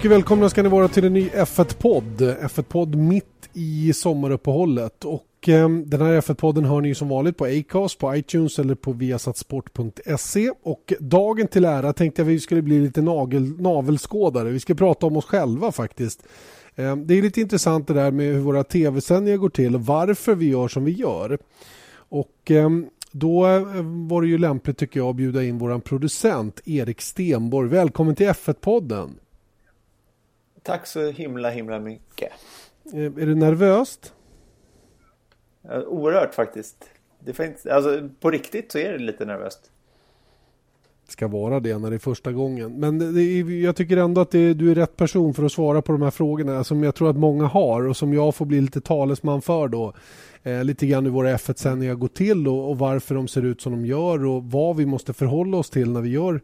Mycket välkomna ska ni vara till en ny F1-podd. F1-podd mitt i sommaruppehållet. Och eh, den här F1-podden hör ni som vanligt på Acast, på iTunes eller på viasatsport.se. Och dagen till ära tänkte jag att vi skulle bli lite nagel, navelskådare. Vi ska prata om oss själva faktiskt. Eh, det är lite intressant det där med hur våra tv-sändningar går till och varför vi gör som vi gör. Och ehm, eh, då var det ju lämpligt tycker jag att bjuda in vår producent Erik Stenborg. Välkommen till F1-podden. Tack så himla himla mycket. Eh, är det nervöst? Oerhört faktiskt. Det finns, alltså, på riktigt så är det lite nervöst. Det ska vara det när det är första gången. Men är, jag tycker ändå att det, du är rätt person för att svara på de här frågorna som jag tror att många har och som jag får bli lite talesman för då. Eh, lite grann hur våra F1-sändningar går till och, och varför de ser ut som de gör och vad vi måste förhålla oss till när vi gör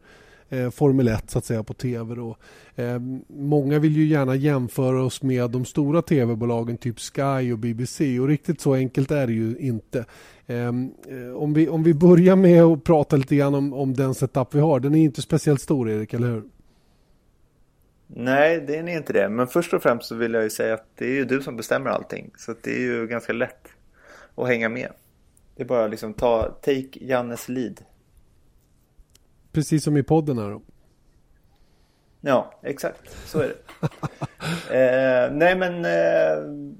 eh, Formel 1 så att säga på tv. Då. Eh, många vill ju gärna jämföra oss med de stora tv-bolagen typ Sky och BBC och riktigt så enkelt är det ju inte. Eh, eh, om, vi, om vi börjar med att prata lite grann om, om den setup vi har. Den är inte speciellt stor Erik, eller hur? Nej, det är inte det. Men först och främst så vill jag ju säga att det är ju du som bestämmer allting. Så det är ju ganska lätt att hänga med. Det är bara liksom ta, take Jannes lead. Precis som i podden här då. Ja, exakt. Så är det. eh, nej, men eh,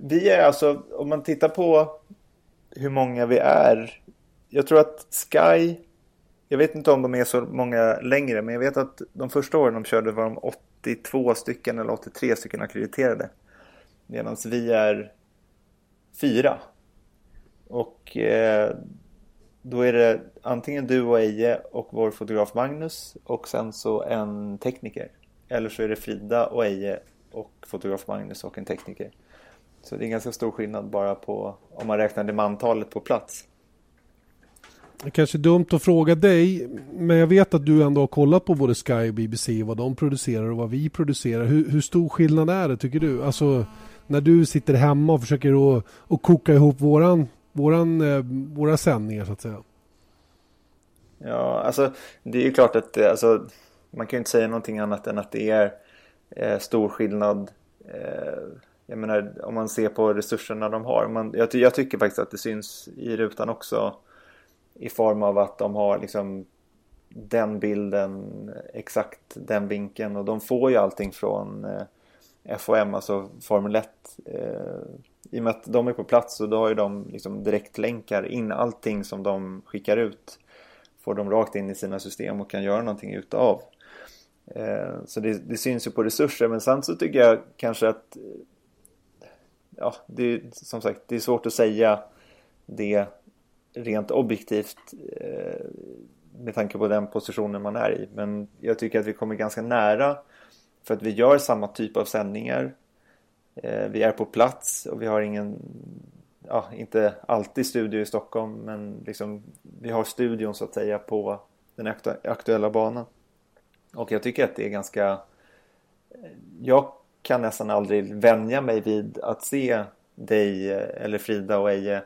vi är alltså, om man tittar på hur många vi är. Jag tror att Sky, jag vet inte om de är så många längre, men jag vet att de första åren de körde var de 82 stycken eller 83 stycken ackrediterade. Medan vi är fyra. Och eh, då är det antingen du och Eje och vår fotograf Magnus och sen så en tekniker. Eller så är det Frida och Eje och fotograf Magnus och en tekniker. Så det är ganska stor skillnad bara på om man räknar det mantalet på plats. Det kanske är dumt att fråga dig, men jag vet att du ändå har kollat på både Sky och BBC, vad de producerar och vad vi producerar. Hur, hur stor skillnad är det tycker du? Alltså när du sitter hemma och försöker att, att koka ihop våran våran, eh, våra sändningar så att säga? Ja, alltså det är ju klart att det, alltså, man kan ju inte säga någonting annat än att det är eh, stor skillnad. Eh, jag menar om man ser på resurserna de har. Man, jag, jag, tycker faktiskt att det syns i rutan också i form av att de har liksom den bilden, exakt den vinkeln och de får ju allting från eh, FOM, alltså Formel 1 eh, i och med att de är på plats så då har ju de liksom direktlänkar in allting som de skickar ut får de rakt in i sina system och kan göra någonting utav. Eh, så det, det, syns ju på resurser men sen så tycker jag kanske att eh, ja, det är som sagt det är svårt att säga det rent objektivt eh, med tanke på den positionen man är i. Men jag tycker att vi kommer ganska nära för att vi gör samma typ av sändningar Eh, vi är på plats och vi har ingen, ja, inte alltid studio i Stockholm men liksom vi har studion så att säga på den aktuella banan. Och jag tycker att det är ganska, jag kan nästan aldrig vänja mig vid att se dig eh, eller Frida och Eje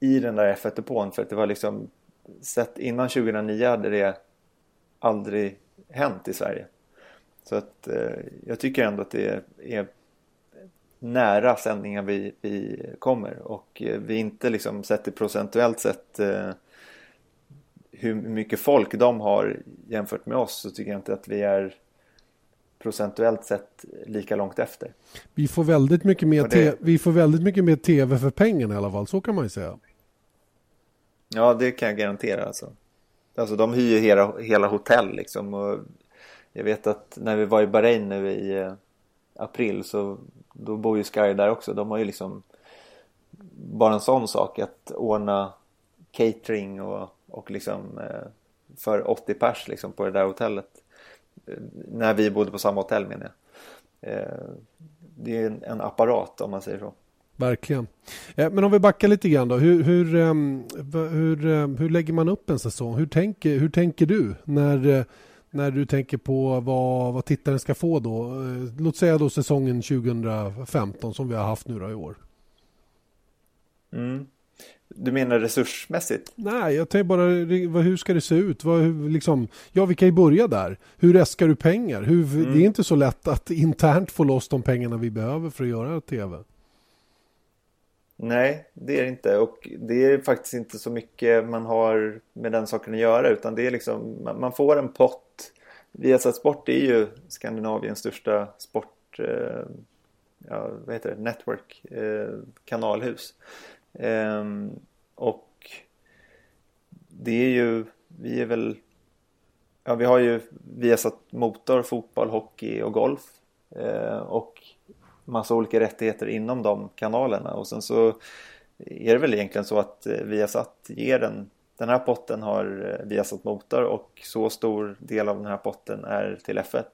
i den där F1-depån för att det var liksom sett innan 2009 hade det aldrig hänt i Sverige. Så att eh, jag tycker ändå att det är nära sändningar vi, vi kommer och eh, vi inte liksom sett det procentuellt sett eh, hur mycket folk de har jämfört med oss så tycker jag inte att vi är procentuellt sett lika långt efter. Vi får väldigt mycket mer, det... vi får väldigt mycket mer tv för pengarna i alla fall, så kan man ju säga. Ja, det kan jag garantera alltså. Alltså de hyr hela, hela hotell liksom och jag vet att när vi var i Bahrain nu i eh, april så då bor ju Sky där också. De har ju liksom bara en sån sak att ordna catering och, och liksom eh, för 80 pers liksom på det där hotellet. Eh, när vi bodde på samma hotell menar jag. Det är en, apparat om man säger så. Verkligen. Men om vi backar lite grann då. Hur, hur, hur, hur lägger man upp en säsong? Hur tänker, hur tänker du när när du tänker på vad, vad tittaren ska få då? Eh, låt säga då säsongen 2015 som vi har haft nu då i år. Mm. Du menar resursmässigt? Nej, jag tänker bara hur ska det se ut? Vad, liksom, ja, vi kan ju börja där. Hur äskar du pengar? Hur, mm. Det är inte så lätt att internt få loss de pengarna vi behöver för att göra tv. Nej, det är det inte. Och det är faktiskt inte så mycket man har med den saken att göra. Utan det är liksom, man får en pott. Viasat Sport är ju Skandinaviens största sport... Eh, ja, vad heter det? Network. Eh, kanalhus. Eh, och det är ju, vi är väl... Ja, vi har ju Viasat Motor, fotboll, hockey och golf. Eh, och massa olika rättigheter inom de kanalerna. Och sen så är det väl egentligen så att eh, Viasat ger den den här potten har eh, Viasat Motor och så stor del av den här potten är till F1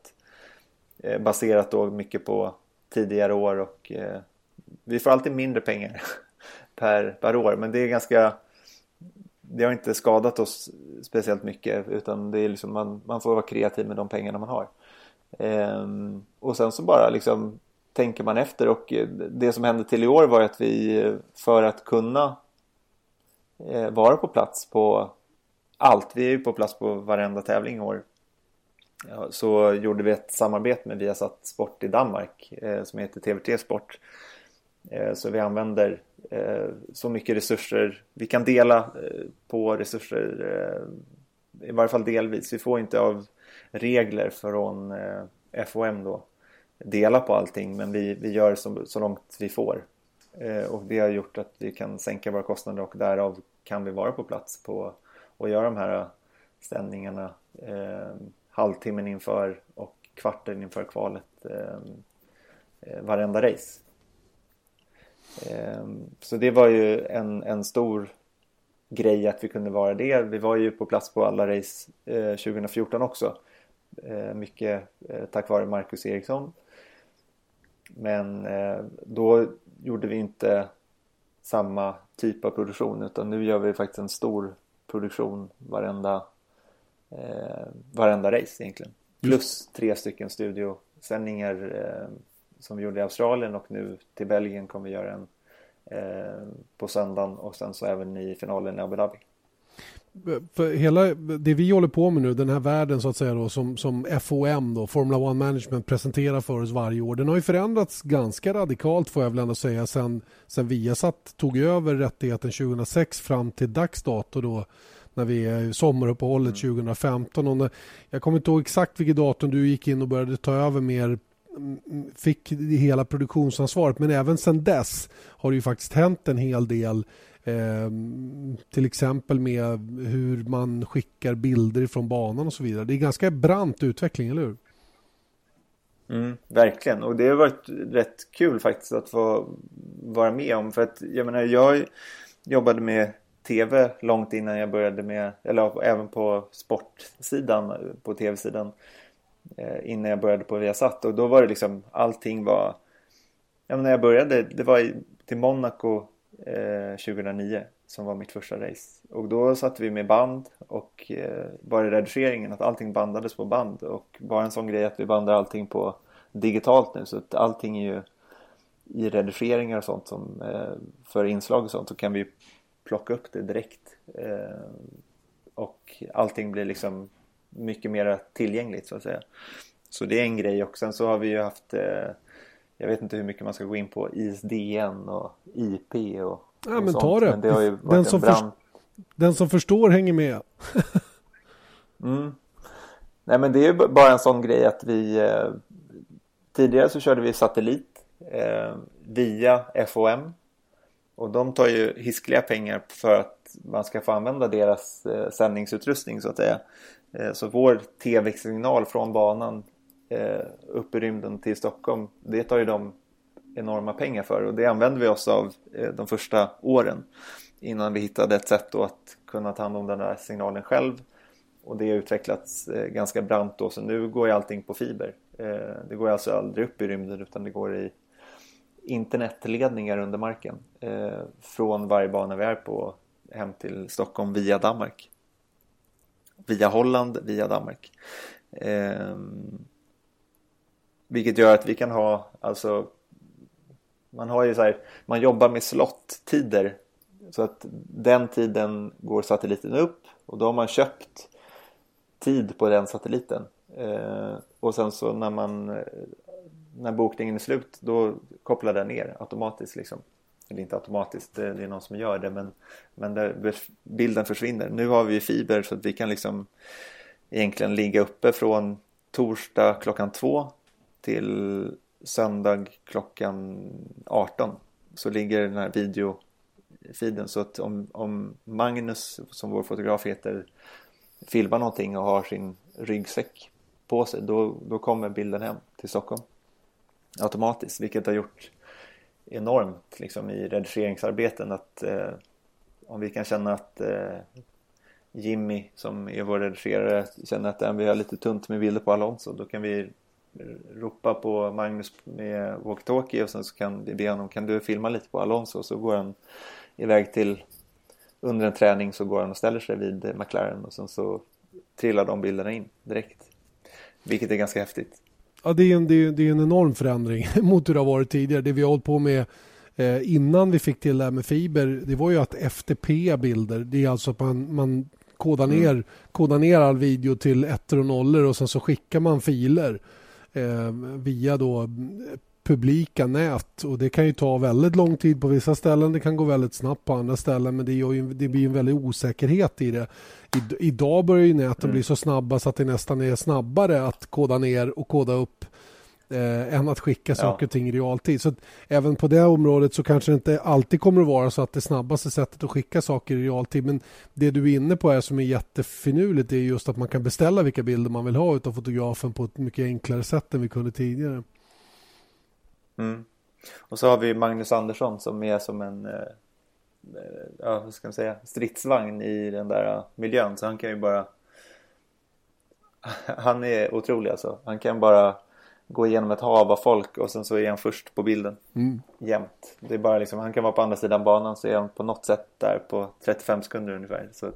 eh, baserat då mycket på tidigare år och vi får alltid mindre pengar per, per år. Men det är ganska det har inte skadat oss speciellt mycket utan det är liksom man, man får vara kreativ med de pengarna man har. Ehm, och sen så bara liksom tänker man efter. Och eh, det som hände till i år var att vi eh, för att kunna eh, vara på plats på allt, vi är ju på plats på varenda tävling i år så gjorde vi ett samarbete med Viasat Sport i Danmark som heter TVT Sport. Så vi använder så mycket resurser vi kan dela på resurser i varje fall delvis. Vi får inte av regler från FOM då dela på allting men vi, vi gör så, så långt vi får. Eh, och det har gjort att vi kan sänka våra kostnader och därav kan vi vara på plats på och göra de här eh, ställningarna eh, halvtimmen inför och kvarten inför kvalet eh, eh, varenda race. Eh, så det var ju en, en stor grej att vi kunde vara det. Vi var ju på plats på alla race eh, 2014 också. Mycket tack vare Marcus Eriksson. Men eh, då gjorde vi inte samma typ av produktion utan nu gör vi faktiskt en stor produktion varenda, eh, varenda race egentligen. Plus tre stycken studiosändningar eh, som vi gjorde i Australien och nu till Belgien kommer vi göra en eh, på söndagen och sen så även i finalen i Abu Dhabi för hela det vi håller på med nu, den här världen så att säga då, som, som FOM, då, Formula One Management, presenterar för oss varje år. Den har ju förändrats ganska radikalt får jag väl ändå säga sen, sen Viasat tog över rättigheten 2006 fram till dags dato då när vi är i sommaruppehållet mm. 2015. Och när, jag kommer inte ihåg exakt vilket datum du gick in och började ta över mer fick hela produktionsansvaret men även sen dess har det ju faktiskt hänt en hel del Eh, till exempel med hur man skickar bilder från banan och så vidare. Det är ganska brant utveckling, eller hur? Mm, verkligen, och det har varit rätt kul faktiskt att få vara med om. För att jag menar, jag jobbade med tv långt innan jag började med, eller även på sportsidan, på tv-sidan. Eh, innan jag började på Viasat och då var det liksom allting var, jag menar, när jag började, det var till Monaco eh, 2009 som var mitt första race. Och då satte vi med band och eh, bara i redigeringen att allting bandades på band och bara en sån grej att vi bandar allting på digitalt nu så att allting är ju i redigeringar och sånt som eh, för inslag och sånt så kan vi plocka upp det direkt eh, och allting blir liksom mycket mer tillgängligt så att säga. Så det är en grej och sen så har vi ju haft eh, jag vet inte hur mycket man ska gå in på ISDN och IP och, ja, men ta det. Men det har ju varit den, som brand... den som förstår hänger med. mm. Nej men det är ju bara en sån grej att vi eh, tidigare så körde vi satellit eh, via FOM och de tar ju hiskliga pengar för att man ska få använda deras eh, sändningsutrustning så att säga. Eh, så vår tv-signal från banan eh, upp i rymden till Stockholm. Det tar ju de enorma pengar för och det använde vi oss av eh, de första åren innan vi hittade ett sätt att kunna ta hand om den där signalen själv och det har utvecklats eh, ganska brant då så nu går ju allting på fiber. Eh, det går alltså aldrig upp i rymden utan det går i internetledningar under marken från varje bana vi är på hem till Stockholm via Danmark. Via Holland, via Danmark. Ehm, vilket gör att vi kan ha, alltså man har ju så här, man jobbar med slottider så att den tiden går satelliten upp och då har man köpt tid på den satelliten. Eh, och sen så när man eh, när bokningen är slut då kopplar den ner automatiskt liksom. Eller inte automatiskt, det är någon som gör det men, men där bilden försvinner. Nu har vi fiber så att vi kan liksom egentligen ligga uppe från torsdag klockan två till söndag klockan 18 så ligger den här videofiden så att om, om Magnus som vår fotograf heter filmar någonting och har sin ryggsäck på sig då, då kommer bilden hem till Stockholm. Automatiskt vilket har gjort enormt liksom, i redigeringsarbeten att eh, om vi kan känna att eh, Jimmy som är vår redigerare känner att äh, vi har lite tunt med bilder på Alonso då kan vi ropa på Magnus med walkie-talkie och sen så kan vi be honom kan du filma lite på Alonso så går han iväg till under en träning så går han och ställer sig vid McLaren och sen så trillar de bilderna in direkt. Vilket är ganska häftigt. Ja, det är en, det är, det är en enorm förändring mot hur det har varit tidigare. Det vi har hållit på med eh, innan vi fick till det här med fiber, det var ju att FTP bilder, det är alltså att man, man kodar, mm. ner, kodar ner all video till ettor och nollor och sen så skickar man filer eh, via då publika nät och det kan ju ta väldigt lång tid på vissa ställen. Det kan gå väldigt snabbt på andra ställen men det, ju, det blir en väldig osäkerhet i det. I, idag börjar ju näten mm. bli så snabba så att det nästan är snabbare att koda ner och koda upp eh, än att skicka saker och ting i realtid. Så även på det området så kanske det inte alltid kommer att vara så att det snabbaste sättet att skicka saker i realtid. Men det du är inne på är som är jättefinurligt är just att man kan beställa vilka bilder man vill ha av fotografen på ett mycket enklare sätt än vi kunde tidigare. Mm. Och så har vi Magnus Andersson som är som en eh, ja, vad ska man säga, stridsvagn i den där miljön. Så han kan ju bara... Han är otrolig alltså. Han kan bara gå igenom ett hav av folk och sen så är han först på bilden. Mm. Jämt. Det är bara liksom, han kan vara på andra sidan banan så är han på något sätt där på 35 sekunder ungefär. Så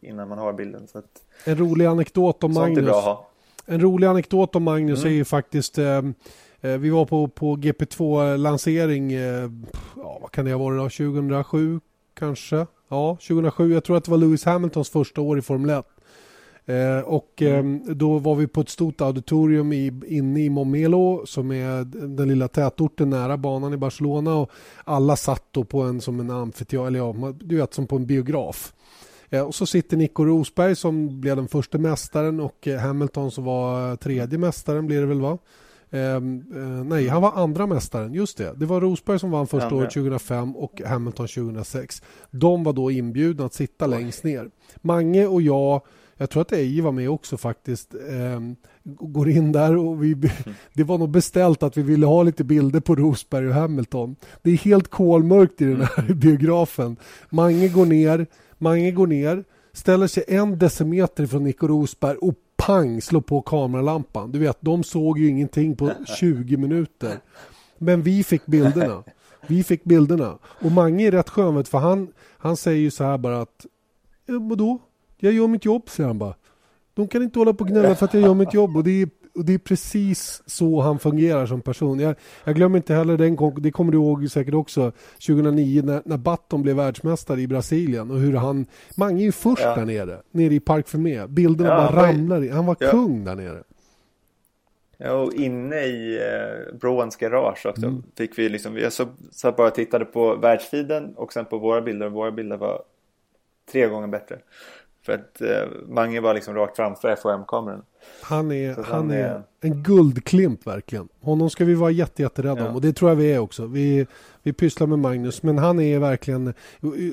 innan man har bilden. Så att, en rolig anekdot om Magnus. En rolig anekdot om Magnus mm. är ju faktiskt eh, Eh, vi var på, på GP2-lansering, eh, ja, vad kan det ha varit då, 2007 kanske? Ja, 2007. Jag tror att det var Lewis Hamiltons första år i Formel 1. Eh, och eh, då var vi på ett stort auditorium i, inne i Momelo som är den lilla tätorten nära banan i Barcelona och alla satt då på en som en amfiteater, eller ja, du vet som på en biograf. Eh, och så sitter Nico Rosberg som blev den första mästaren och eh, Hamilton som var tredje mästaren blir det väl va? Ehm, eh, nej, han var andra mästaren. Just det. Det var Rosberg som vann första året 2005 och Hamilton 2006. De var då inbjudna att sitta längst ner. Mange och jag jag tror att Eje var med också faktiskt. Eh, går in där och vi, mm. det var nog beställt att vi ville ha lite bilder på Rosberg och Hamilton. Det är helt kolmörkt i den här mm. biografen. Mange går ner, Mange går ner, ställer sig en decimeter från Nico Rosberg och pang slå på kameralampan. Du vet, de såg ju ingenting på 20 minuter. Men vi fick bilderna. Vi fick bilderna. Och Mange är rätt skön för han, han säger ju så här bara att ja? Jag gör mitt jobb, säger han bara. De kan inte hålla på och gnälla för att jag gör mitt jobb och det är och det är precis så han fungerar som person. Jag, jag glömmer inte heller den det kommer du ihåg säkert också, 2009 när, när Batton blev världsmästare i Brasilien och hur han, Mange är ju först ja. där nere, nere i Park Fermé. Bilderna ja, bara ramlar in. Han var ja. kung där nere. Ja, och inne i eh, Broans garage också mm. fick vi liksom, vi så, så bara tittade på världsfiden och sen på våra bilder och våra bilder var tre gånger bättre. För att eh, Mange var liksom rakt framför FOM-kameran. Han är, han, han är en guldklimp verkligen. Honom ska vi vara jätte, jätterädda ja. om och det tror jag vi är också. Vi, vi pysslar med Magnus men han är verkligen...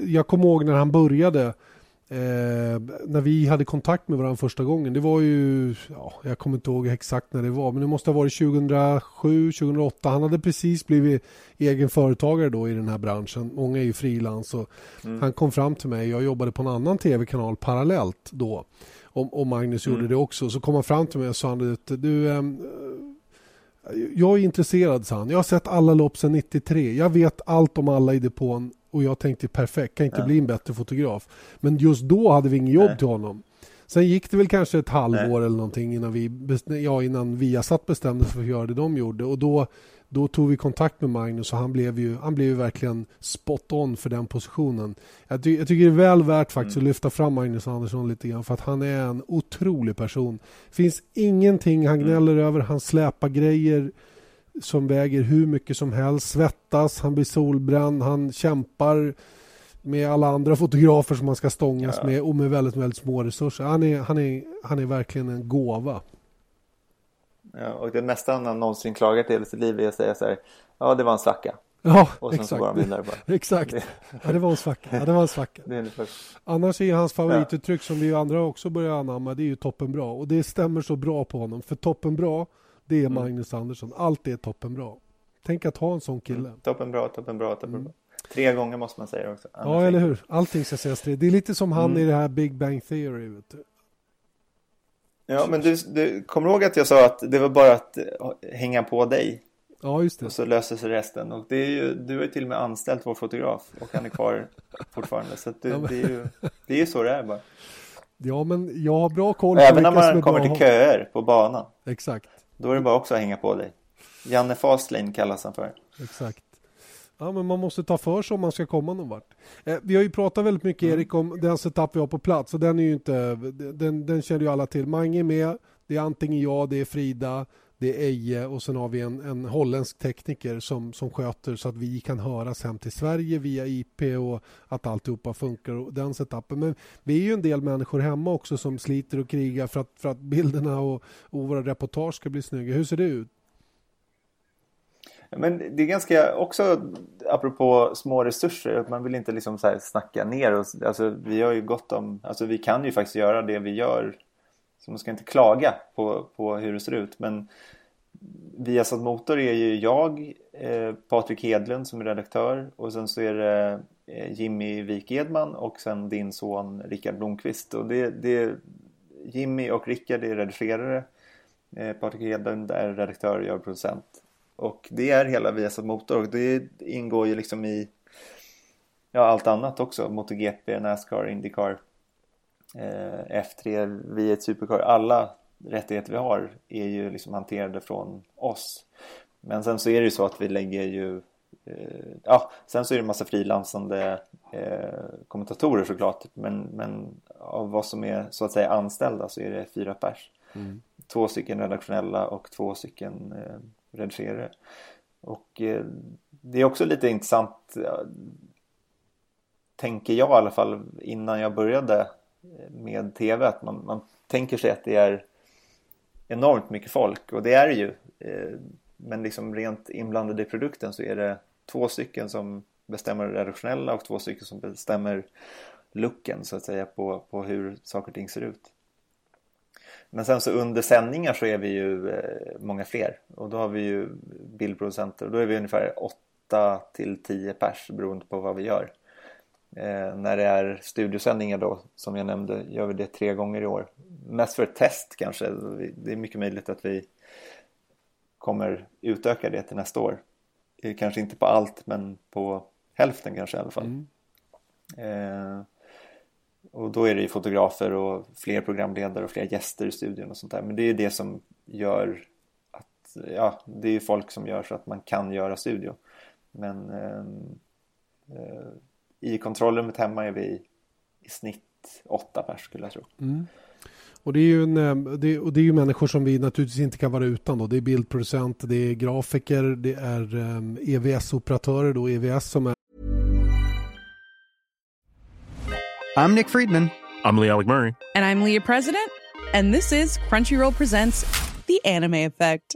Jag kommer ihåg när han började Eh, när vi hade kontakt med varandra första gången, det var ju, ja, jag kommer inte ihåg exakt när det var, men det måste ha varit 2007, 2008. Han hade precis blivit egen företagare då i den här branschen. Många är ju frilans och mm. han kom fram till mig. Jag jobbade på en annan tv-kanal parallellt då. Och, och Magnus mm. gjorde det också. Så kom han fram till mig och sa han, du, eh, jag är intresserad, sa han. Jag har sett alla lopp sedan 93. Jag vet allt om alla i depån och jag tänkte perfekt, kan inte ja. bli en bättre fotograf. Men just då hade vi inget jobb Nej. till honom. Sen gick det väl kanske ett halvår Nej. eller någonting innan vi ja, innan Viasat bestämde sig för att göra det de gjorde och då då tog vi kontakt med Magnus och han blev ju, han blev ju verkligen spot on för den positionen. Jag, ty jag tycker det är väl värt faktiskt mm. att lyfta fram Magnus Andersson lite grann för att han är en otrolig person. finns ingenting han mm. gnäller mm. över, han släpar grejer som väger hur mycket som helst, svettas, han blir solbränd, han kämpar med alla andra fotografer som man ska stångas ja. med och med väldigt, väldigt små resurser. Han är, han, är, han är verkligen en gåva. Ja, och det mesta han någonsin klagat i hela sitt liv är att säga så här, ja det var en svacka. Ja, och sen exakt. Så går han vidare bara. exakt. Ja, det var en svacka. Ja, det var en svacka. är Annars är hans favorituttryck som vi andra också börjar anamma, det är ju toppen bra. Och det stämmer så bra på honom. För toppen bra, det är mm. Magnus Andersson. Allt är toppen bra. Tänk att ha en sån kille. Mm. Toppen bra, toppen bra, toppen mm. Tre gånger måste man säga också. Annars ja, eller hur. Allting ska sägas tre. Det är lite som han mm. i det här Big Bang Theory. Vet du. Ja, men du, du kommer ihåg att jag sa att det var bara att hänga på dig. Ja, just det. Och så löser sig resten. Och det är ju, du har ju till och med anställt vår fotograf och han är kvar fortfarande. Så du, ja, men... det, är ju, det är ju så det är bara. Ja, men jag har bra koll på Även när man kommer till köer på banan. Exakt. Då är det bara också att hänga på dig. Janne Fastlane kallas han för. Exakt. Ja, men man måste ta för sig om man ska komma någon vart. Eh, vi har ju pratat väldigt mycket mm. Erik om den setup vi har på plats och den är ju inte, den, den känner ju alla till. Mange är med, det är antingen jag, det är Frida, det är Eje och sen har vi en, en holländsk tekniker som, som sköter så att vi kan höras hem till Sverige via IP och att alltihopa funkar och den setupen. Men vi är ju en del människor hemma också som sliter och krigar för att, för att bilderna och, och våra reportage ska bli snygga. Hur ser det ut? Men det är ganska också apropå små resurser att man vill inte liksom så här snacka ner oss. Alltså vi har ju gott om, alltså vi kan ju faktiskt göra det vi gör. Så man ska inte klaga på, på hur det ser ut. Men Viasat Motor är ju jag, eh, Patrik Hedlund som är redaktör och sen så är det eh, Jimmy Wik Edman och sen din son Rickard Blomqvist. Och det, det, Jimmy och Rickard är redigerare. Eh, Patrik Hedlund är redaktör och jag är producent. Och det är hela Viasat Motor och det ingår ju liksom i ja, allt annat också. MotoGP, Nascar, Indycar, eh, F3, V1 Supercar. Alla rättigheter vi har är ju liksom hanterade från oss. Men sen så är det ju så att vi lägger ju eh, Ja, sen så är det en massa frilansande eh, kommentatorer såklart. Men, men av vad som är så att säga anställda så är det fyra pers. Mm. Två stycken redaktionella och två stycken eh, redigerare. Och eh, det är också lite intressant tänker jag i alla fall innan jag började med tv att man, man tänker sig att det är enormt mycket folk och det är det ju. Eh, men liksom rent inblandade i produkten så är det två stycken som bestämmer det redaktionella och två stycken som bestämmer looken så att säga på, på hur saker och ting ser ut. Men sen så under sändningar så är vi ju eh, många fler och då har vi ju bildproducenter och då är vi ungefär 8 till 10 pers beroende på vad vi gör. Eh, när det är studiosändningar då som jag nämnde gör vi det tre gånger i år. Mest för ett test kanske. Det är mycket möjligt att vi kommer utöka det till nästa år. Eh, kanske inte på allt men på hälften kanske i alla fall. Mm. Eh, och då är det ju fotografer och fler programledare och fler gäster i studion och sånt där. Men det är ju det som gör att, ja, det är ju folk som gör så att man kan göra studio. Men ehm, eh, i kontrollrummet hemma är vi i snitt åtta pers skulle jag tro. Mm. Och det, är ju en, det, och det är ju människor som vi naturligtvis inte kan vara utan. Då. Det är bildproducent, det är grafiker, det är um, EVS-operatörer, då, EVS som är I'm Nick Friedman. I'm Lee Alec Murray. And I'm Leah President. And this is Crunchyroll Presents The Anime Effect.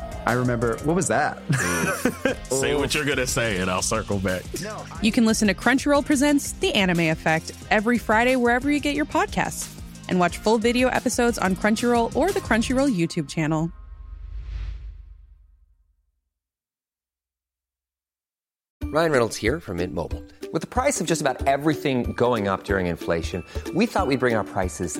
I remember, what was that? say what you're going to say, and I'll circle back. You can listen to Crunchyroll Presents The Anime Effect every Friday wherever you get your podcasts, and watch full video episodes on Crunchyroll or the Crunchyroll YouTube channel. Ryan Reynolds here from Mint Mobile. With the price of just about everything going up during inflation, we thought we'd bring our prices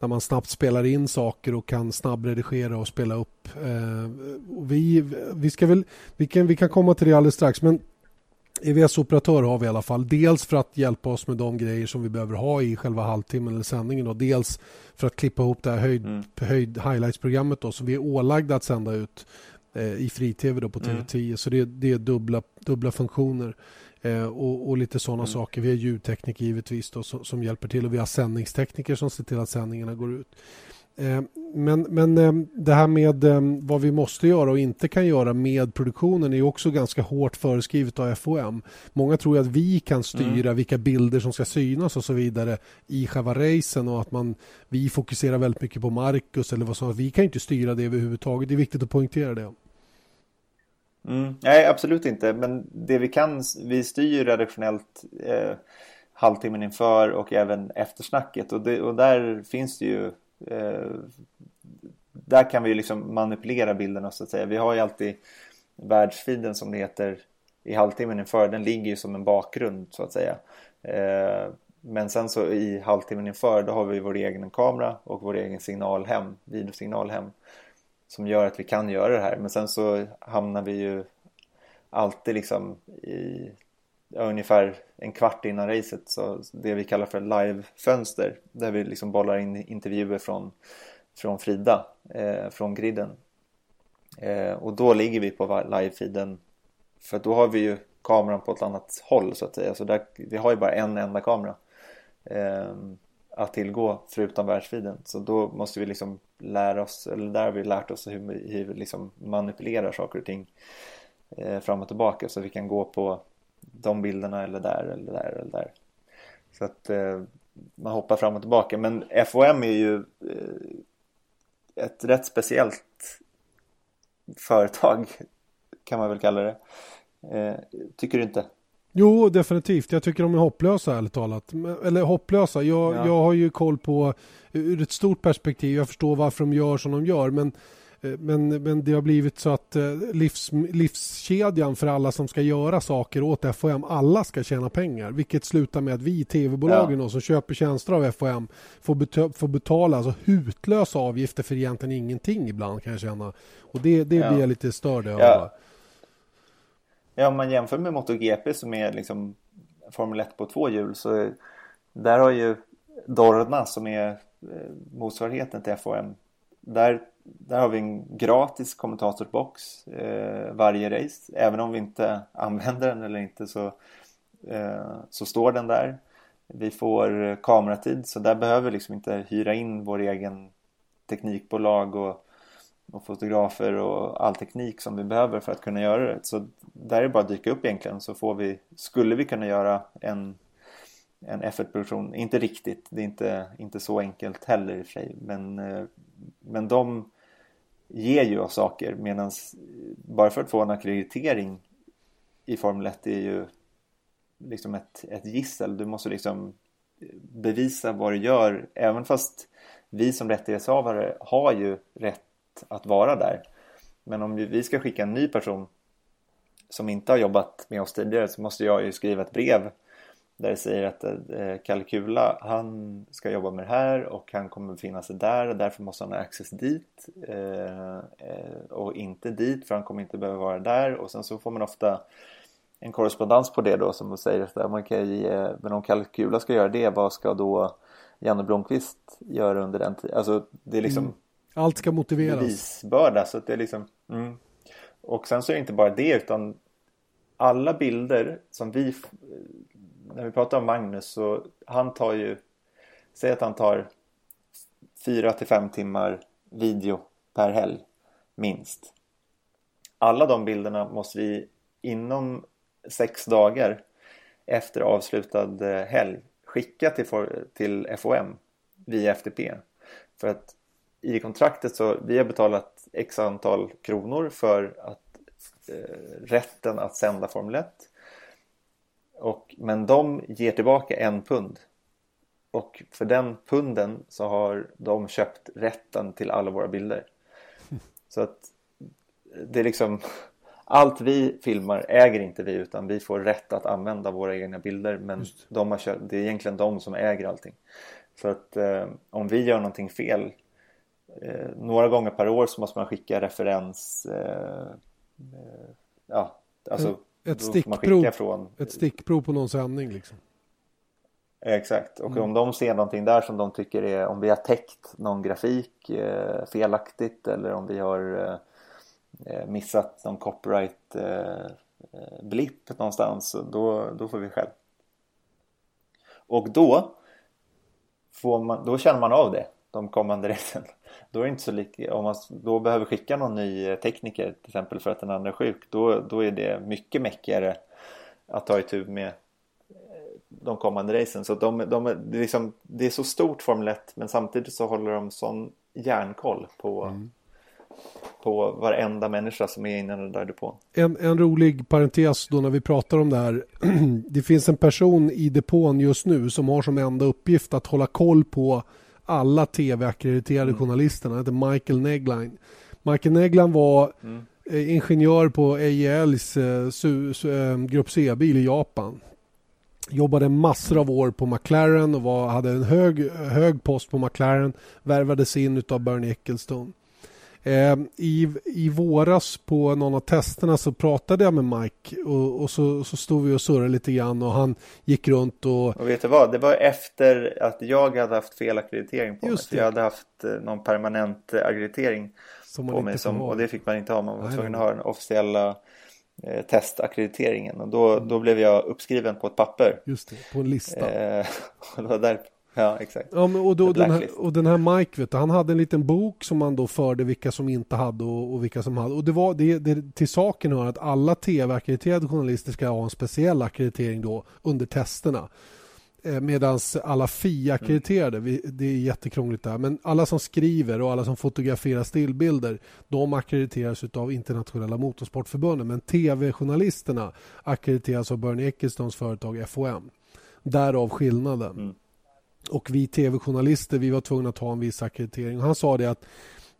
När man snabbt spelar in saker och kan snabbredigera och spela upp. Eh, och vi, vi, ska väl, vi, kan, vi kan komma till det alldeles strax. Men EVS-operatör har vi i alla fall. Dels för att hjälpa oss med de grejer som vi behöver ha i själva halvtimmen eller sändningen. Och dels för att klippa ihop det här höjd, mm. höjd highlights-programmet då, som vi är ålagda att sända ut eh, i fri-tv på TV10. Mm. Så det, det är dubbla, dubbla funktioner. Eh, och, och, lite sådana mm. saker. Vi har ljudtekniker givetvis då, som, som, hjälper till och vi har sändningstekniker som ser till att sändningarna går ut. Eh, men, men eh, det här med eh, vad vi måste göra och inte kan göra med produktionen är också ganska hårt föreskrivet av FOM. Många tror att vi kan styra mm. vilka bilder som ska synas och så vidare i själva racen och att man, vi fokuserar väldigt mycket på Marcus eller vad som Vi kan inte styra det överhuvudtaget. Det är viktigt att poängtera det. Mm. Nej, absolut inte. Men det vi kan, vi styr redaktionellt eh, halvtimmen inför och även eftersnacket. Och, det, och där finns det ju eh, där kan vi liksom manipulera bilderna så att säga. Vi har ju alltid världsfiden som det heter i halvtimmen inför. Den ligger ju som en bakgrund så att säga. Eh, men sen så i halvtimmen inför då har vi vår egen kamera och vår egen signal hem, videosignal hem som gör att vi kan göra det här. Men sen så hamnar vi ju alltid liksom i ungefär en kvart innan racet. Så det vi kallar för live-fönster där vi liksom bollar in intervjuer från, från Frida eh, från griden. Eh, och då ligger vi på live-feeden. För då har vi ju kameran på ett annat håll så att säga. Så där, vi har ju bara en enda kamera. Eh, att tillgå förutom världsfiden så då måste vi liksom lära oss eller där har vi lärt oss hur vi, hur vi liksom manipulerar saker och ting eh, fram och tillbaka så vi kan gå på de bilderna eller där eller där eller där. Så att eh, man hoppar fram och tillbaka. Men FOM är ju eh, ett rätt speciellt företag kan man väl kalla det. Eh, tycker du inte? Jo, definitivt. Jag tycker de är hopplösa ärligt talat. Eller hopplösa. Jag, ja. jag har ju koll på ur ett stort perspektiv. Jag förstår varför de gör som de gör. Men Eh, men, men det har blivit så att eh, livs, livskedjan för alla som ska göra saker åt FOM, alla ska tjäna pengar. Vilket slutar med att vi tv-bolagen ja. som köper tjänster av FOM får, bet får betala alltså hutlösa avgifter för egentligen ingenting ibland kan jag känna. Och det, det ja. blir jag lite störd över. Ja ja, om man jämför med MotoGP som är liksom Formel 1 på två hjul så där har ju Dorna som är eh, motsvarigheten till FOM där där har vi en gratis kommentatorsbox eh, varje race. Även om vi inte använder den eller inte så, eh, så står den där. Vi får kameratid så där behöver vi liksom inte hyra in vår egen teknikbolag och, och fotografer och all teknik som vi behöver för att kunna göra det. Så där är det bara att dyka upp egentligen så får vi, skulle vi kunna göra en en F1-produktion, inte riktigt, det är inte, inte så enkelt heller i och för sig men, eh, men de ger ju oss saker medan bara för att få en akkreditering i Formel 1 är ju liksom ett, ett gissel. Du måste liksom bevisa vad du gör även fast vi som rättighetshavare har ju rätt att vara där. Men om vi ska skicka en ny person som inte har jobbat med oss tidigare så måste jag ju skriva ett brev där det säger att eh, kalkula han ska jobba med det här och han kommer befinna sig där och därför måste han ha access dit eh, eh, och inte dit för han kommer inte behöva vara där och sen så får man ofta en korrespondens på det då som säger att man kan ge, men om kalkula ska göra det vad ska då Janne Blomqvist göra under den tiden? Alltså det är liksom mm. Allt ska motiveras. Bevisbörda så att det är liksom mm. Och sen så är det inte bara det utan alla bilder som vi när vi pratar om Magnus så han tar ju Säg att han tar Fyra till fem timmar video per helg minst. Alla de bilderna måste vi inom sex dagar efter avslutad eh, helg skicka till, till FOM via FTP. För att i kontraktet så vi har betalat x antal kronor för att eh, rätten att sända Formel 1. Och, men de ger tillbaka en pund. Och för den punden så har de köpt rätten till alla våra bilder. Så att det är liksom allt vi filmar äger inte vi utan vi får rätt att använda våra egna bilder men de har det är egentligen de som äger allting. Så att eh, om vi gör någonting fel några gånger per år så måste man skicka referens eh, eh ja, alltså ett stickprov, från, ett stickprov på någon sändning liksom. Exakt, och mm. om de ser någonting där som de tycker är om vi har täckt någon grafik eh, felaktigt eller om vi har eh, eh missat någon copyright eh, eh, blipp någonstans då, då får vi själv. Och då, får man, då känner man av det de kommande racen. Då är det inte så lika, om man då behöver skicka någon ny tekniker till exempel för att den andra är sjuk då, då är det mycket mäckigare att ta itu med de kommande racen. Så de, de, det, är liksom, det är så stort Formel 1 men samtidigt så håller de sån järnkoll på, mm. på varenda människa som är inne i den där depån. En, en rolig parentes då när vi pratar om det här. det finns en person i depån just nu som har som enda uppgift att hålla koll på alla tv-akkrediterade mm. journalisterna. Han heter Michael Negline. Michael Negline var mm. Eh, ingenjör på AELs eh, su, su, eh, grupp C-bil i Japan jobbade massor av år på McLaren och var, hade en hög, hög post på McLaren. Värvades in av Bernie Ecclestone. Eh, i, I våras på någon av testerna så pratade jag med Mike och, och så, så stod vi och surrade lite grann och han gick runt och... Och vet du vad? Det var efter att jag hade haft fel akkreditering på Just mig. Jag hade haft eh, någon permanent akkreditering på mig som, och det fick man inte ha. Man var Nej, tvungen att ha den officiella eh, testackrediteringen och då, mm. då blev jag uppskriven på ett papper. Just det, på en lista. Eh, och det var där, ja exakt. Ja, men och, då, den här, och den här Mike, vet du, han hade en liten bok som han då förde vilka som inte hade och, och vilka som hade. Och det var det, det till saken hör att alla tv-akkrediterade journalister ska ha en speciell akkreditering då under testerna. Eh, Medan alla FIA-akkrediterade, mm. det är jättekrångligt där, men alla som skriver och alla som fotograferar stillbilder, de akkrediteras av internationella motorsportförbundet. Men tv-journalisterna akkrediteras av Bernie Ecclestones företag FOM. Därav skillnaden. Mm. Och vi tv-journalister, vi var tvungna att ha en viss akkreditering. Han sa det att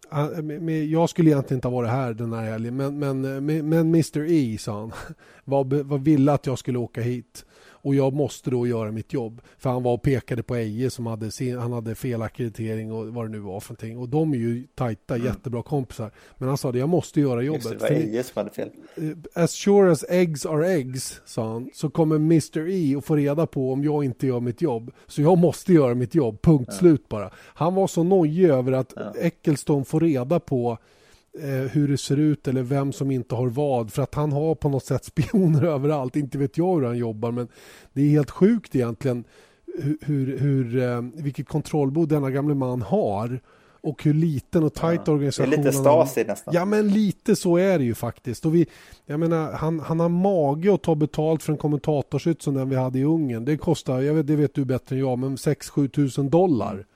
ah, jag skulle egentligen inte ha varit här den här helgen men, men, eh, men Mr E sa han var, var ville att jag skulle åka hit och jag måste då göra mitt jobb. För han var och pekade på Eje som hade, sin, han hade fel akkreditering och vad det nu var för någonting. Och de är ju tajta, mm. jättebra kompisar. Men han sa det, jag måste göra jobbet. Just det, var Eje som hade fel. Eh, as sure as eggs are eggs, sa han, så kommer Mr E att få reda på om jag inte gör mitt jobb. Så jag måste göra mitt jobb, punkt ja. slut bara. Han var så nojig över att ja. Eccleston får reda på hur det ser ut eller vem som inte har vad. För att han har på något sätt spioner överallt. Inte vet jag hur han jobbar men det är helt sjukt egentligen hur, hur, eh, vilket kontrollbehov denna gamle man har och hur liten och tajt ja, organisationen... Är lite Stasi nästan. Ja, men lite så är det ju faktiskt. Och vi, jag menar, han, han har mage att ta betalt för en kommentatorsytt som den vi hade i Ungern. Det kostar, jag vet, det vet du bättre än jag, men 6-7 tusen dollar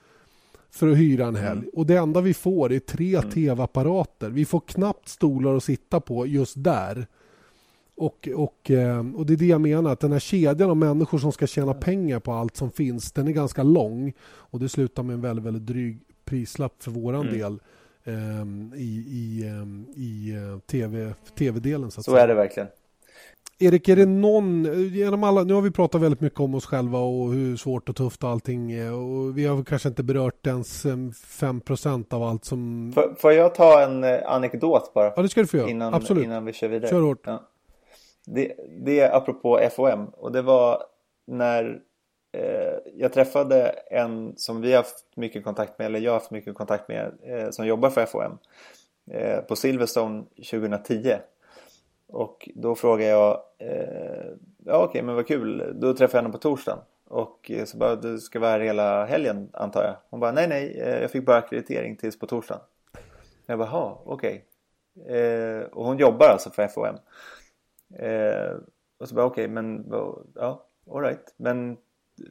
för att hyra en helg. Mm. Och det enda vi får är tre mm. tv-apparater. Vi får knappt stolar att sitta på just där. Och, och, eh, och det är det jag menar, att den här kedjan av människor som ska tjäna pengar på allt som finns, den är ganska lång. Och det slutar med en väldigt, väldigt dryg prislapp för våran mm. del um, i, i, um, i uh, TV, tv-delen. Så, så är det verkligen. Erik, är det någon, genom alla, nu har vi pratat väldigt mycket om oss själva och hur svårt och tufft allting är och vi har kanske inte berört ens 5% av allt som... Får, får jag ta en eh, anekdot bara? Ja, det ska du få göra. Innan, Absolut. Innan vi kör vidare. Kör hårt. Ja. Det, det är apropå FOM och det var när eh, jag träffade en som vi har haft mycket kontakt med, eller jag har haft mycket kontakt med, eh, som jobbar för FOM eh, på Silverstone 2010 och då frågade jag, eh, ja okej men vad kul, då träffade jag henne på torsdagen. Och eh, så bara, du ska vara här hela helgen antar jag? Hon bara, nej nej, eh, jag fick bara akkreditering tills på torsdagen. Jag bara, ha okej. Okay. Eh, och hon jobbar alltså för FOM. Eh, och så bara, okej okay, men, ja, alright. Men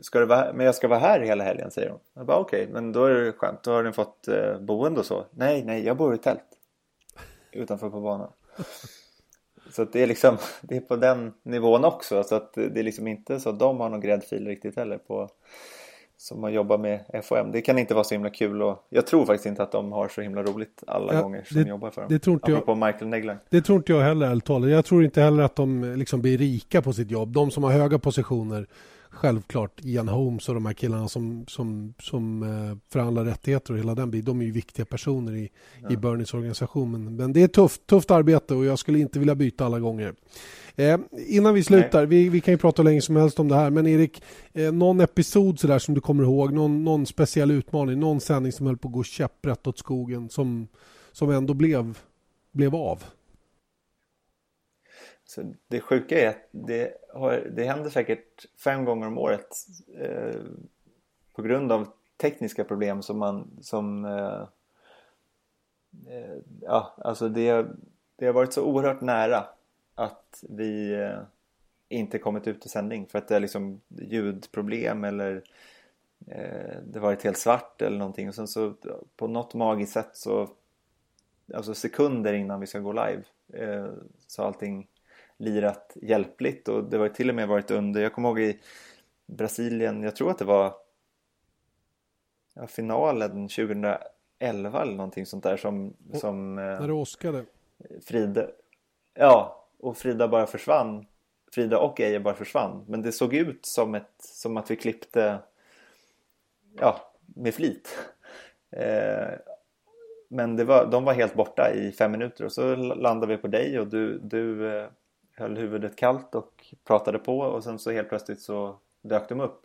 ska du vara, men jag ska vara här hela helgen säger hon. Jag bara okej, okay, men då är det skönt. Då har du fått eh, boende och så. Nej, nej, jag bor i tält. Utanför på banan. Så det är liksom, det är på den nivån också. Så att det är liksom inte så att de har någon gräddfil riktigt heller på som man jobbar med FOM. Det kan inte vara så himla kul och jag tror faktiskt inte att de har så himla roligt alla ja, gånger som det, jobbar för dem. Det tror inte jag, Michael Negler. Det tror inte jag heller ärligt talat. Jag tror inte heller att de liksom blir rika på sitt jobb. De som har höga positioner självklart Ian Holmes och de här killarna som, som, som eh, förhandlar rättigheter och hela den biten. De är ju viktiga personer i, ja. i Bernies organisation. Men, men det är tufft, tufft arbete och jag skulle inte vilja byta alla gånger. Eh, innan vi slutar, vi, vi, kan ju prata länge som helst om det här, men Erik, eh, någon episod sådär som du kommer ihåg, någon, någon speciell utmaning, någon sändning som höll på att gå käpprätt åt skogen som, som ändå blev, blev av? Så det sjuka är att det, har, det händer säkert fem gånger om året eh, på grund av tekniska problem som man som eh, eh, ja, alltså det, det har varit så oerhört nära att vi eh, inte kommit ut i sändning för att det är liksom ljudproblem eller eh, det varit helt svart eller någonting. Och sen så på något magiskt sätt så alltså sekunder innan vi ska gå live eh, så allting lirat hjälpligt och det var till och med varit under, jag kommer ihåg i Brasilien, jag tror att det var ja, finalen 2011 eller någonting sånt där som... Och, som när det åskade? Frida, ja, och Frida bara försvann. Frida och Eje bara försvann. Men det såg ut som, ett, som att vi klippte ja, med flit. Eh, men det var, de var helt borta i fem minuter och så landade vi på dig och du, du eh, höll huvudet kallt och pratade på och sen så helt plötsligt så dök de upp.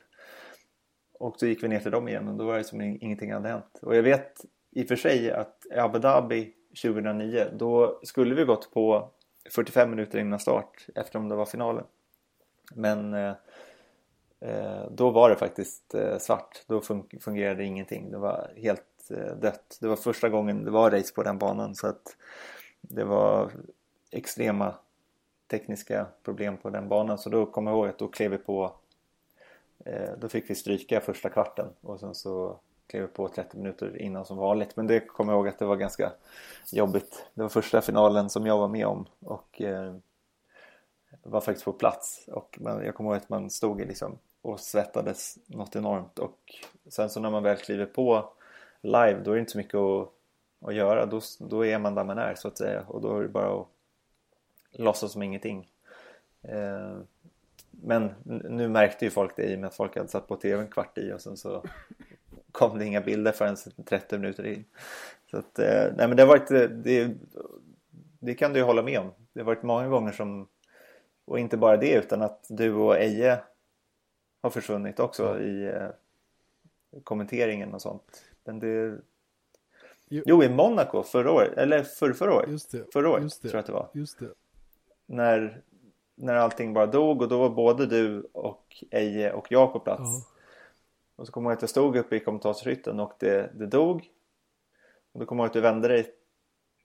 Och så gick vi ner till dem igen och då var det som ingenting hade hänt. Och jag vet i och för sig att i Abu Dhabi 2009 då skulle vi gått på 45 minuter innan start eftersom det var finalen. Men eh, eh, då var det faktiskt eh, svart. Då fun fungerade ingenting. Det var helt eh, dött. Det var första gången det var race på den banan så att det var extrema tekniska problem på den banan. Så då kommer jag ihåg att då klev vi på eh, då fick vi stryka första kvarten och sen så klev vi på 30 minuter innan som vanligt. Men det kommer jag ihåg att det var ganska jobbigt. Det var första finalen som jag var med om och eh, var faktiskt på plats. Och man, jag kommer ihåg att man stod liksom och svettades något enormt. Och sen så när man väl kliver på live då är det inte så mycket att, att göra. Då, då är man där man är så att säga. Och då är det bara att låtsas som ingenting. Eh, men nu märkte ju folk det i och med att folk hade satt på tv en kvart i och sen så kom det inga bilder förrän 30 minuter in. Så att, eh, nej men det har varit, eh, det, det kan du ju hålla med om. Det har varit många gånger som, och inte bara det utan att du och Eje har försvunnit också i kommenteringen och sånt. Men det, Jo, i Monaco förra året, eller för, förra året. Just det. Förra året tror jag att det var. Just det när, när allting bara dog och då var både du och Eje och jag på plats. Ja. Och så kommer jag ihåg att jag stod uppe i kommentatorshytten och det, det dog. Och då kommer jag ihåg att du vände dig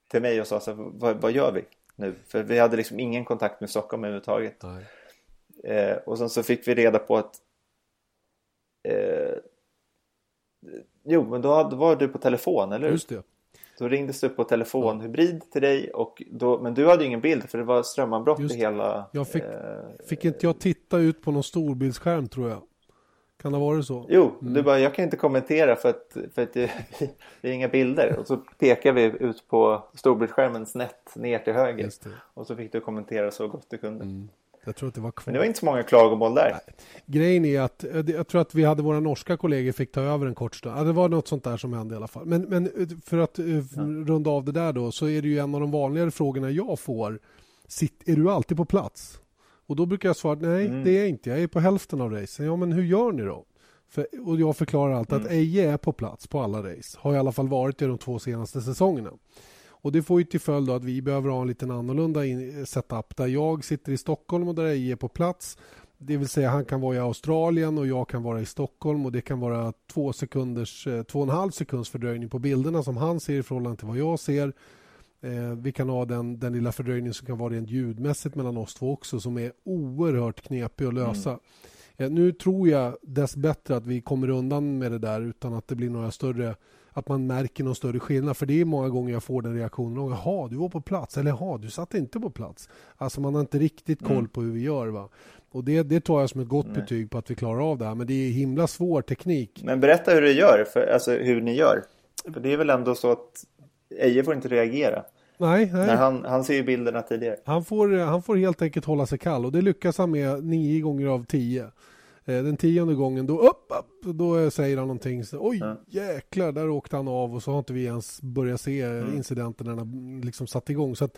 till mig och sa så här, vad, vad gör vi nu? För vi hade liksom ingen kontakt med Stockholm överhuvudtaget. Eh, och sen så fick vi reda på att eh, Jo, men då var du på telefon, eller hur? Just det. Då ringdes det upp på telefon hybrid till dig och då, men du hade ju ingen bild för det var strömavbrott i hela... Jag fick, eh, fick inte jag titta ut på någon storbildsskärm tror jag? Kan det vara så? Jo, mm. du bara jag kan inte kommentera för att, för att det, det är inga bilder. Och så pekar vi ut på storbildsskärmens nät ner till höger. Och så fick du kommentera så gott du kunde. Mm. Jag tror att det var kvar. Men det var inte så många klagomål där. Nej. Grejen är att eh, jag tror att vi hade våra norska kollegor fick ta över en kort stund. Det var något sånt där som hände i alla fall. Men, men eh, för att eh, ja. runda av det där då så är det ju en av de vanligare frågorna jag får. Sitt, är du alltid på plats? Och då brukar jag svara nej, mm. det är jag inte. Jag är på hälften av racen. Ja, men hur gör ni då? För, och jag förklarar alltid mm. att Eje är på plats på alla race. Har i alla fall varit det de två senaste säsongerna. Och det får ju till följd att vi behöver ha en liten annorlunda setup där jag sitter i Stockholm och där jag är på plats. Det vill säga han kan vara i Australien och jag kan vara i Stockholm och det kan vara två sekunders, eh, två och en halv sekunds fördröjning på bilderna som han ser i förhållande till vad jag ser. Eh, vi kan ha den, den lilla fördröjning som kan vara rent ljudmässigt mellan oss två också som är oerhört knepig att lösa. Eh, nu tror jag dess bättre att vi kommer undan med det där utan att det blir några större att man märker någon större skillnad. För det är många gånger jag får den reaktionen. Jaha, du var på plats. Eller jaha, du satt inte på plats. Alltså man har inte riktigt koll Mm. på hur vi gör. Va? Och det, det tar jag som ett gott Nej. betyg på att vi klarar av det här. Men det är himla svår teknik. Men berätta hur du gör, för, alltså hur ni gör. För det är väl ändå så att Eje får inte reagera. Nej, nej. När han, han ser ju bilderna tidigare. Han får, han får helt enkelt hålla sig kall och det lyckas han med nio gånger av tio. Eh, Den tionde gången då, upp, upp, då säger han någonting. Så, Oj, Ja. jäklar, där åkte han av och så har inte vi ens börjat se Mm. incidenten när den liksom satt igång. Så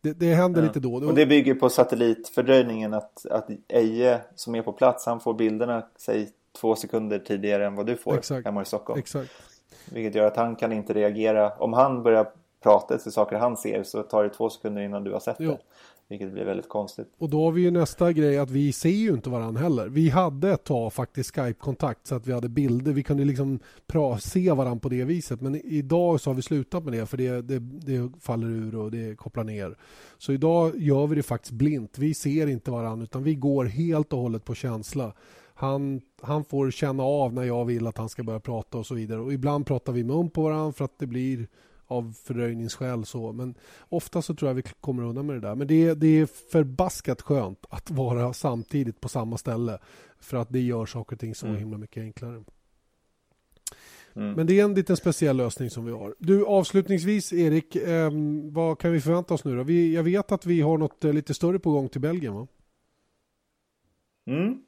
det, det händer Ja. lite då. Och det bygger på satellitfördröjningen att, att Eje som är på plats, han får bilderna, säg två sekunder tidigare än vad du får Exakt. hemma i Stockholm. Exakt. Vilket gör att han kan inte reagera. Om han börjar prata till saker han ser så tar det två sekunder innan du har sett Jo. det. Vilket blir väldigt konstigt. Och då har vi ju nästa grej att vi ser ju inte varandra heller. Vi hade ett tag faktiskt Skype-kontakt så att vi hade bilder. Vi kunde liksom pra- se varandra på det viset. Men idag så har vi slutat med det för det, det, det faller ur och det kopplar ner. Så idag gör vi det faktiskt blint. Vi ser inte varandra utan vi går helt och hållet på känsla. Han, han får känna av när jag vill att han ska börja prata och så vidare. Och ibland pratar vi mun på varandra för att det blir av fördröjningsskäl så. Men ofta så tror jag vi kommer undan med det där. Men det är, det är förbaskat skönt att vara samtidigt på samma ställe. För att det gör saker och ting så Mm. himla mycket enklare. Mm. Men det är en liten speciell lösning som vi har. Du, avslutningsvis Erik, eh, vad kan vi förvänta oss nu då? Vi, jag vet att vi har något eh, lite större på gång till Belgien va? Mm.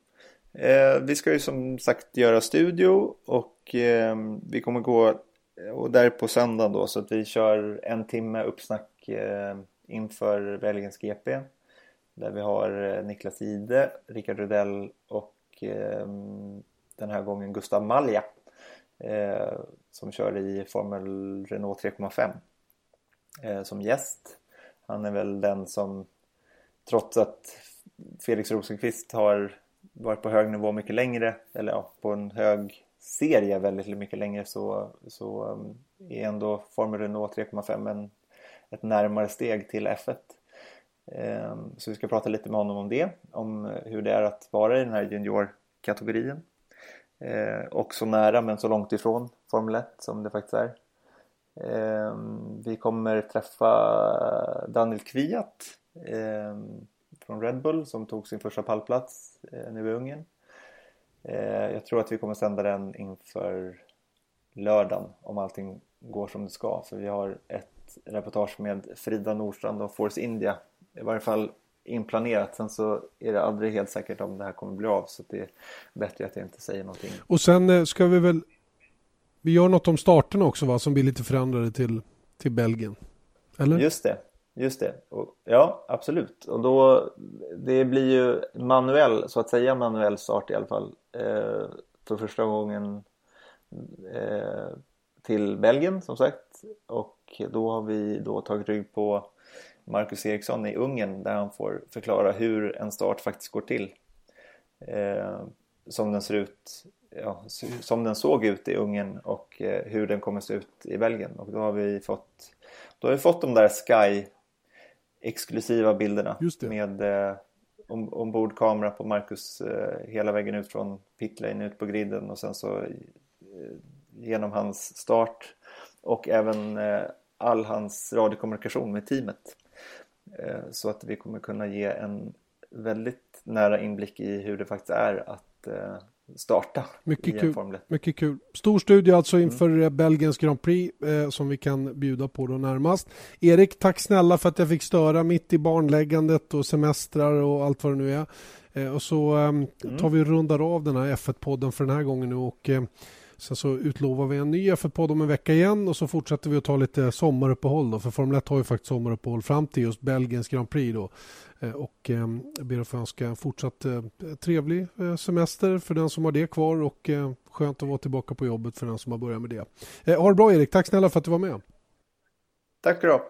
Eh, vi ska ju som sagt göra studio och eh, vi kommer gå Eh, och där på söndagen då så att vi kör en timme uppsnack eh, inför Belgiens GP. Där vi har eh, Niklas Ide, Rickard Rudell och eh, den här gången Gustav Malja eh, som kör i Formel Renault 3,5 eh, som gäst. Han är väl den som trots att Felix Rosenqvist har varit på hög nivå mycket längre eller ja, på en hög serie väldigt mycket längre så, så um, är ändå Formel Renault 3,5 en, ett närmare steg till F1. Ehm, så vi ska prata lite med honom om det, om hur det är att vara i den här juniorkategorin. Ehm, och så nära men så långt ifrån Formel 1 som det faktiskt är. Ehm, vi kommer träffa Daniel Kviat från Red Bull som tog sin första pallplats eh, nu i Ungern. Eh, Jag tror att vi kommer sända den inför lördagen om allting går som det ska. För vi har ett reportage med Frida Nordstrand och Force India. I varje fall inplanerat. Sen så är det aldrig helt säkert om det här kommer bli av. Så det är bättre att jag inte säger någonting. Och sen eh, ska vi väl... Vi gör något om starterna också va? Som blir lite förändrade till, till Belgien. Eller? Just det, just det. Och, ja, absolut. Och då, det blir ju manuell, så att säga manuell start i alla fall. Eh, för första gången eh, till Belgien som sagt. Och då har vi då tagit rygg på Marcus Eriksson i Ungern där han får förklara hur en start faktiskt går till. Eh, som den ser ut, ja, som den såg ut i Ungern och eh, hur den kommer se ut i Belgien. Och då har vi fått, då har vi fått de där Sky exklusiva bilderna med eh, om, ombordkamera på Marcus eh, hela vägen ut från pitlane ut på griden och sen så eh, genom hans start och även eh, all hans radiokommunikation med teamet. Eh, så att vi kommer kunna ge en väldigt nära inblick i hur det faktiskt är att eh, starta Mycket kul. Formel 1. Mycket kul. Stor studie alltså Mm. inför eh, Belgiens Grand Prix eh, som vi kan bjuda på då närmast. Erik, tack snälla för att jag fick störa mitt i barnläggandet och semestrar och allt vad det nu är. Eh, och så eh, tar vi och rundar av den här F1-podden för den här gången nu och eh, sen så utlovar vi en ny F1-podd om en vecka igen och så fortsätter vi att ta lite sommaruppehåll då för Formel 1 har ju faktiskt sommaruppehåll fram till just Belgiens Grand Prix då. Eh, och eh, jag ber att få önska en fortsatt eh, trevlig semester för den som har det kvar och skönt att vara tillbaka på jobbet för den som har börjat med det. Ha det bra Erik, tack snälla för att du var med. Tack ska du ha.